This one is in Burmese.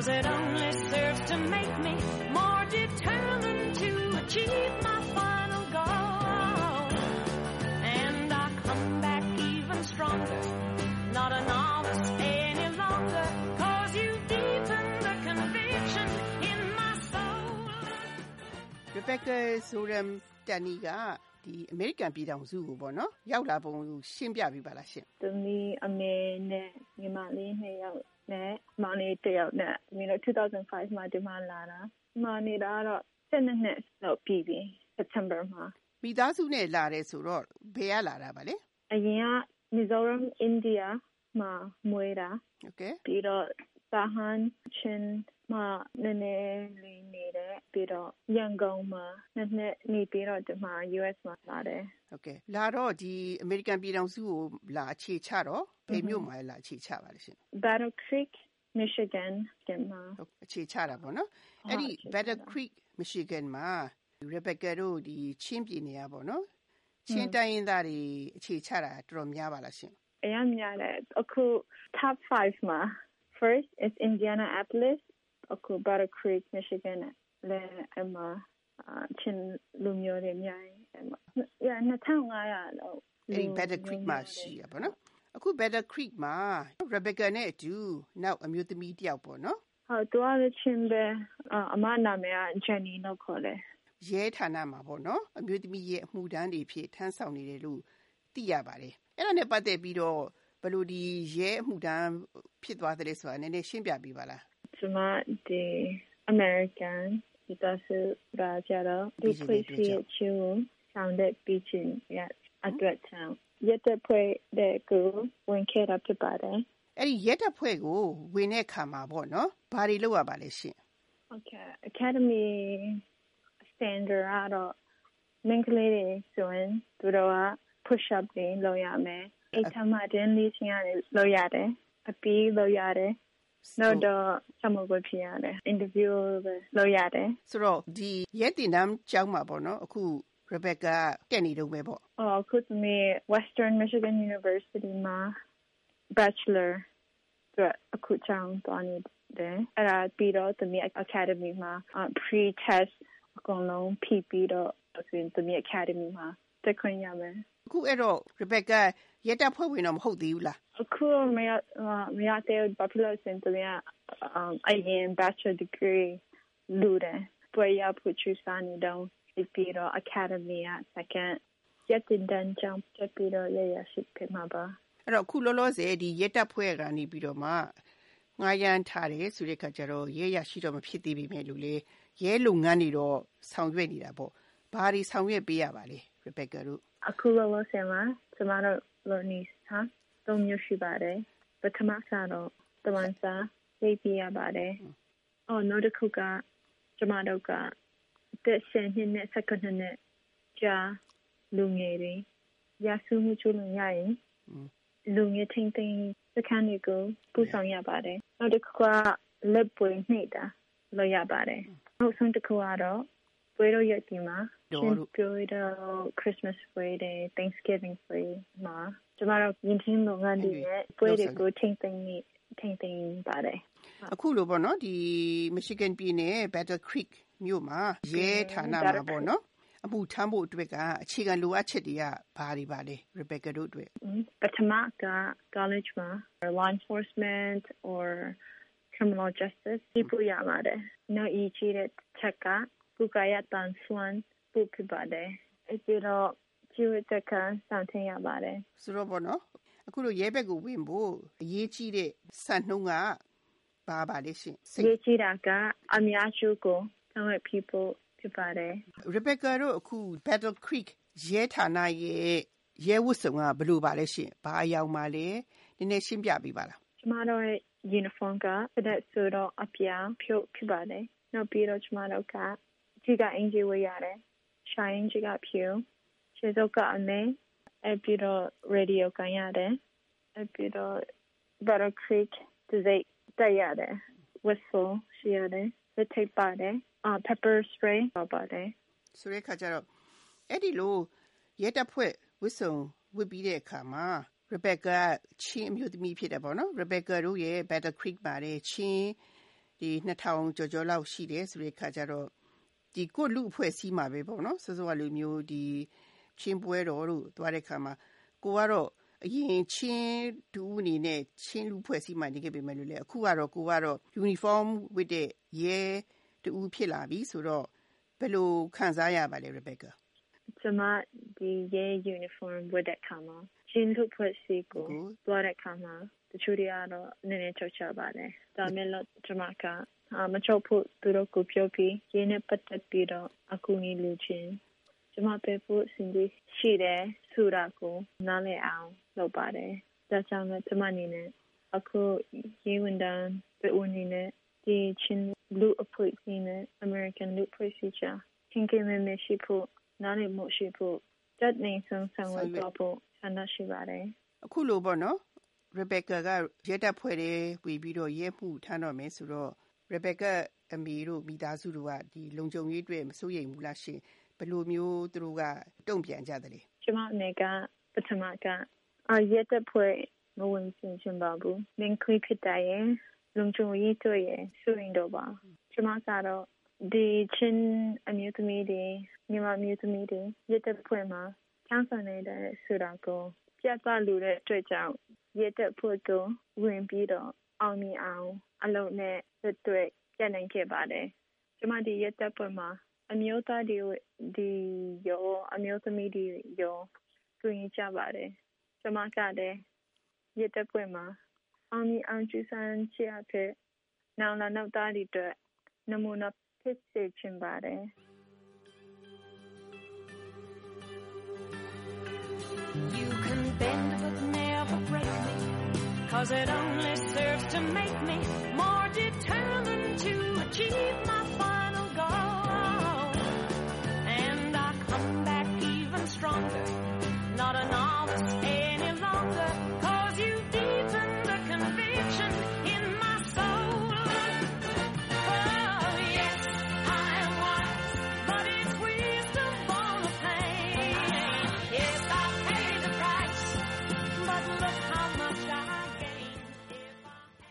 Cause it only serves to make me more determined to achieve my final goal. And I come back even stronger, not a novice any longer, cause you deepen the conviction in my soul. Rebecca ဆိုရမ်တန်နီကဒီအမေရိကန်ပြည်ထောင်စုကိုပေါ့နော်ရောက်လာပုံရှင်းပြပေးပါလားရှင် သမီးအမေနဲ့ညီမလေးနှစ်ယောက် နဲ့မောင်လေးတစ်ယောက်နဲ့သမီးတို့2005မှာဒီမှာလာတာဒီမှာနေတာတော့7နှစ်လောက်ပြီပြီ September မှာမိသားစုနဲ့လာတယ်ဆိုတော့ဘယ်ကလာတာပါလဲအရင်က Mizoram India မှာမွေးတာဟုတ်ကဲ့ပြီးတော့စာဟန်ချင်း မှာနည်းနည်းလေးနေတယ်ပြီးတော့ရန်ကုန်မှာနှစ်နှစ်နေပြီးတော့ဒီမှာ US မှာလာတယ်ဟုတ်ကဲ့လာတော့ဒီအမေရိကန်ပြည်ထောင်စုကိုလာအခြေချတော့ဘယ်မြို့မှာလာအခြေချပါလဲရှင် Battle Creek Michigan ကမှာဟုတ်အခြေချတာပေါ့နော်အဲ့ဒီအခြေချတာ Battle Creek Michigan မှာ Rebecca တို့ဒီချင်းပြည်နယ်ကပေါ့နော်ချင်းတိုင်းရင်းသားတွေအခြေချတာတော်တော်များပါလားရှင်အရင်များတယ်အခု top 5မှာ first is Indianapolis အခု Battle Creek Michigan လဲအမအာချင်းလူမျိုးတွေအများကြီးအမ yeah 2500လောက်အဲ့ဒီ Battle Creek မှာရှိရပါတော့။အခု Battle Creek မှာ Rebecca နဲ့အတူနောက်အမျိုးသမီးတစ်ယောက်ပေါ့နော်ဟုတ်တော့လည်းချင်းပဲအာအမနာမည်က Jenny လို့ခေါ်တယ်။ရဲဌာနမှာပေါ့နော်။အမျိုးသမီးရဲ့အမှုတန်းတွေဖြစ်ထမ်းဆောင်နေတယ်လို့သိရပါတယ်။အဲ့ဒါနဲ့ပတ်သက်ပြီးတော့ဘယ်လိုဒီရဲအမှုတန်းဖြစ်သွားတယ်လဲဆိုတာနည်းနည်းရှင်းပြပေးပါလား ကျမဒီ American ဒီတော့ဆိုရာကြတော့ဒီ place ရဲ့ချူဆောင်တဲ့ beaching ရအတွက်ချောင်းရက်တဲ့ဖွဲ့တဲ့ကိုဝင်ခဲ့တာဖြစ်ပါတယ်။အဲ့ဒီရဲတပ်ဖွဲ့ကိုဝင်တဲ့ခါမှာပေါ့နော်။ဘာတွေလုပ်ရပါလဲရှင် Okay Academy standard ကတော့မင်္ဂလေးတွေဆိုရင်သူတို့က push up တွေလုပ်ရမယ်အိတ်ထမတင်လေးချင်းရတယ်လုပ်ရတယ်အပီးလုပ်ရတယ်။ နောက်တော့ဆမဘဖြစ်ရတယ် interview ပဲလုပ်ရတယ်ဆိုတော့ဒီရဲတင်တန်းကျောင်းမှာပေါ့နော်။အခု Rebecca တက်နေတော့ပဲပေါ့။အော်ခုသမီး Western Michigan University မှာ Bachelor အတွက်အခုချောင်းသွားနေတယ်။အဲ့ဒါပြီးတော့သမီး Academy မှာအာ pre test အကုန်လုံးဖြည့်ပြီးတော့ဆိုရင်သမီး Academy မှာတက်ခွင့်ရမယ်အခုအဲ့တော့ Rebecca ရဲတပ်ဖွဲ့ဝင်တော့မဟုတ်သေးဘူးလား။အခုမရအာမရတဲ့ဘာဖြစ်လို့လဲဆိုရင်သမီးကအမ်အရင် Bachelor degree လူတယ်။ပွဲရဖို့ချူစားနေတော့ပြီးတော့ Academy က second ရက်တင်တန်းကြောင်းတက်ပြီးတော့ရရရှိဖြစ်မှာပါအဲ့တော့အခုလောလောဆယ်ဒီရဲတပ်ဖွဲ့ကနေပြီးတော့မှငားရမ်းထားတယ်ဆိုတဲ့ခါကျတော့ရဲရရှိတော့မဖြစ်သေးပေမဲ့လို့လေရဲလုပ်ငန်းတွေတော့ဆောင်ရွက်နေတာပေါ့ဘာတွေဆောင်ရွက်ပေးရပါလဲ Rebecca တို့အခုလောလောဆယ်မှာကျမတို့ လောနီစာသုံးမျိုးရှိပါတယ်ပထမစားတော့တဝန်စာရေးပြရပါတယ်အော်နောက်တစ်ခုကကျမတို့ကတက်ရှင်နှစ်နဲ့စက္ကန့်နဲ့ကြာလူငယ်တွေရဆုမှုချိုးလို့ရရင်อืมလူငယ်ထင်းထင်းစခန်းတွေကိုပူဆောင်ရပါတယ်နောက်တစ်ခုကလက်ပွေနှိပ်တာလုပ်ရပါတယ်နောက်ဆုံးတစ်ခုကတော့ ပွဲတော်ရက်ဒီမှာတော်တို့ပြောရတော့ Christmas ပွဲတွေ Thanksgiving ပွဲမှာကျမတို့ယဉ်ကျေးလုပ်ငန်းတွေရဲ့ပွဲတွေကိုထိမ့်သိမ်းနေထိမ့်သိမ်းပါတယ်အခုလိုပေါ့နော်ဒီ Michigan ပြည်နယ် Battle Creek မြို့မှာရဲဌာနမှာပေါ့နော်အမှုထမ်းဖို့အတွက်ကအခြေခံလိုအပ်ချက်တွေကဘာတွေပါလဲ Rebecca တို့အတွက်ပထမက college မှာ law enforcement or criminal justice ဒီပူရပါတယ်နောက်အကြီးတဲ့ချက်က ကုကရတန်ဆွမ်းပူဖြစ်ပါတယ်အဲ့ဒီတော့ကျူတဲ့ကစောင့်ထင်ရပါတယ်ဆိုတော့ပေါ့နော်အခုလိုရဲဘက်ကိုဝင်ဖို့အရေးကြီးတဲ့စံနှုန်းကဘာပါလဲရှင်စိတ်ရေးကြည့်တာကအများစုကိုဆောင်ရွက် people ဖြစ်ပါတယ် Rebecca တို့အခု Battle Creek ရဲဌာနရဲ့ရဲဝတ်စုံကဘယ်လိုပါလဲရှင်။ဘာအယောင်ပါလဲ။နည်းနည်းရှင်းပြပေးပါလားကျမတို့ရဲ့ uniform ကတဲ့ဆိုတော့အပြောင်ဖြုတ်ဖြစ်ပါတယ်နောက်ပြီးတော့ကျမတို့က ကြီးကအင်ဂျီဝေးရတယ် shine ကြီးကဖြူခြေစုပ်ကအမဲအပြီးတော့ radio ကန်ရတယ်အပြီးတော့ Battle Creek ဒီစိတ်တက်ရတယ် whistle ရှိရတယ်လက်ထိပ်ပါတယ်အာ pepper spray ပါပါတယ်။ဆိုတဲ့အခါကျတော့အဲ့ဒီလိုရဲတပ်ဖွဲ့ဝတ်စုံဝတ်ပြီးတဲ့အခါမှာ Rebecca ချင်းအမျိုးသမီးဖြစ်တယ်ပေါ့နော်။ Rebecca တို့ရဲ့ Battle Creek ပါတဲ့ချင်းဒီ2000ကျော်ကျော်လောက်ရှိတယ်ဆိုတဲ့ခါကျတော့ ဒီကိုလူအဖွဲ့စည်းမှာပဲပေါ့နော်စောစောကလူမျိုးဒီချင်းပွဲတော်တို့သွားတဲ့ခါမှာကိုကတော့အရင်ချင်းဒူးအနေနဲ့ချင်းလူဖွဲ့စည်းမှနေခဲ့ပေမဲ့လို့လေအခုကတော့ကိုကတော့ uniform ဝတ်တဲ့ရဲတူဖြစ်လာပြီဆိုတော့ဘယ်လိုခံစားရပါလဲ Rebecca ကျွန်မဒီရဲ uniform ဝတ်တဲ့ခါမှာ ချင်းလူဖွဲ့စည်းကိုသွားတဲ့ခါမှာတချို့တွေကတော့နည်းနည်းချုပ်ချပါတယ်ဒါမဲ့လို့ကျွန်မကမချုပ်ဖို့သူတို့ကိုပြောပြီးရင်းနဲ့ပတ်သက်ပြီးတော့အခုနေလူချင်းကျွန်မပဲဖို့စင်ကြီးရှိတယ်ဆိုတာကိုနားလည်အောင်လုပ်ပါတယ်ဒါကြောင့်လည်းကျွန်မအနေနဲ့အခုရေဝန်တန်းပဲဦးနေနဲ့ဒီချင်းလူအဖွဲ့စီနဲ့ American လူအဖွဲ့စီချာချင်းကမဲမရှိဖို့နားလည်မှုရှိဖို့တတ်နေဆုံးဆောင်ဝတ်တော့ဖို့ ဆန္ဒရှိပါတယ်အခုလိုပေါ့နော် Rebecca ကရဲတပ်ဖွဲ့တွေပြီးပြီးတော့ရဲမှုထမ်းတော့မယ်ဆိုတော့ Rebecca အမေတို့မိသားစုတို့ကဒီလုံခြုံရေးအတွက်မစိုးရိမ်ဘူးလားရှင်ဘယ်လိုမျိုးသူတို့ကတုံ့ပြန်ကြတယ်လဲကျမအနေကပထမကအာရဲတပ်ဖွဲ့မဝင်စင်ချင်ပါဘူးမင်းခွေဖြစ်တဲ့လုံခြုံရေးတို့ရဲ့စိုးရိမ်တော့ပါကျမကတော့ဒီချင်းအမျိုးသမီးတွေမြန်မာအမျိုးသမီးတွေရဲတပ်ဖွဲ့မှာ ချမ်းသာနေတဲ့ဆိုတာကိုပြသလိုတဲ့အတွက်ကြောင့်ရဲတပ်ဖွဲ့ကိုဝင်ပြီးတော့အောင်မြင်အောင်အလုပ်နဲ့ဆက်သွယ်ပြနိုင်ခဲ့ပါတယ်။ကျမဒီရဲတပ်ဖွဲ့မှာအမျိုးသားတွေဒီရောအမျိုးသမီးတွေရောတွင်ကြပါတယ်။ကျမကလည်းရဲတပ်ဖွဲ့မှာအောင်မြင်အောင်ကြိုးစားချရတဲ့နောင်လာနောက်သားတွေအတွက်နမူနာဖြစ်စေချင်ပါတယ်။ bend but never break me, cause it only serves to make me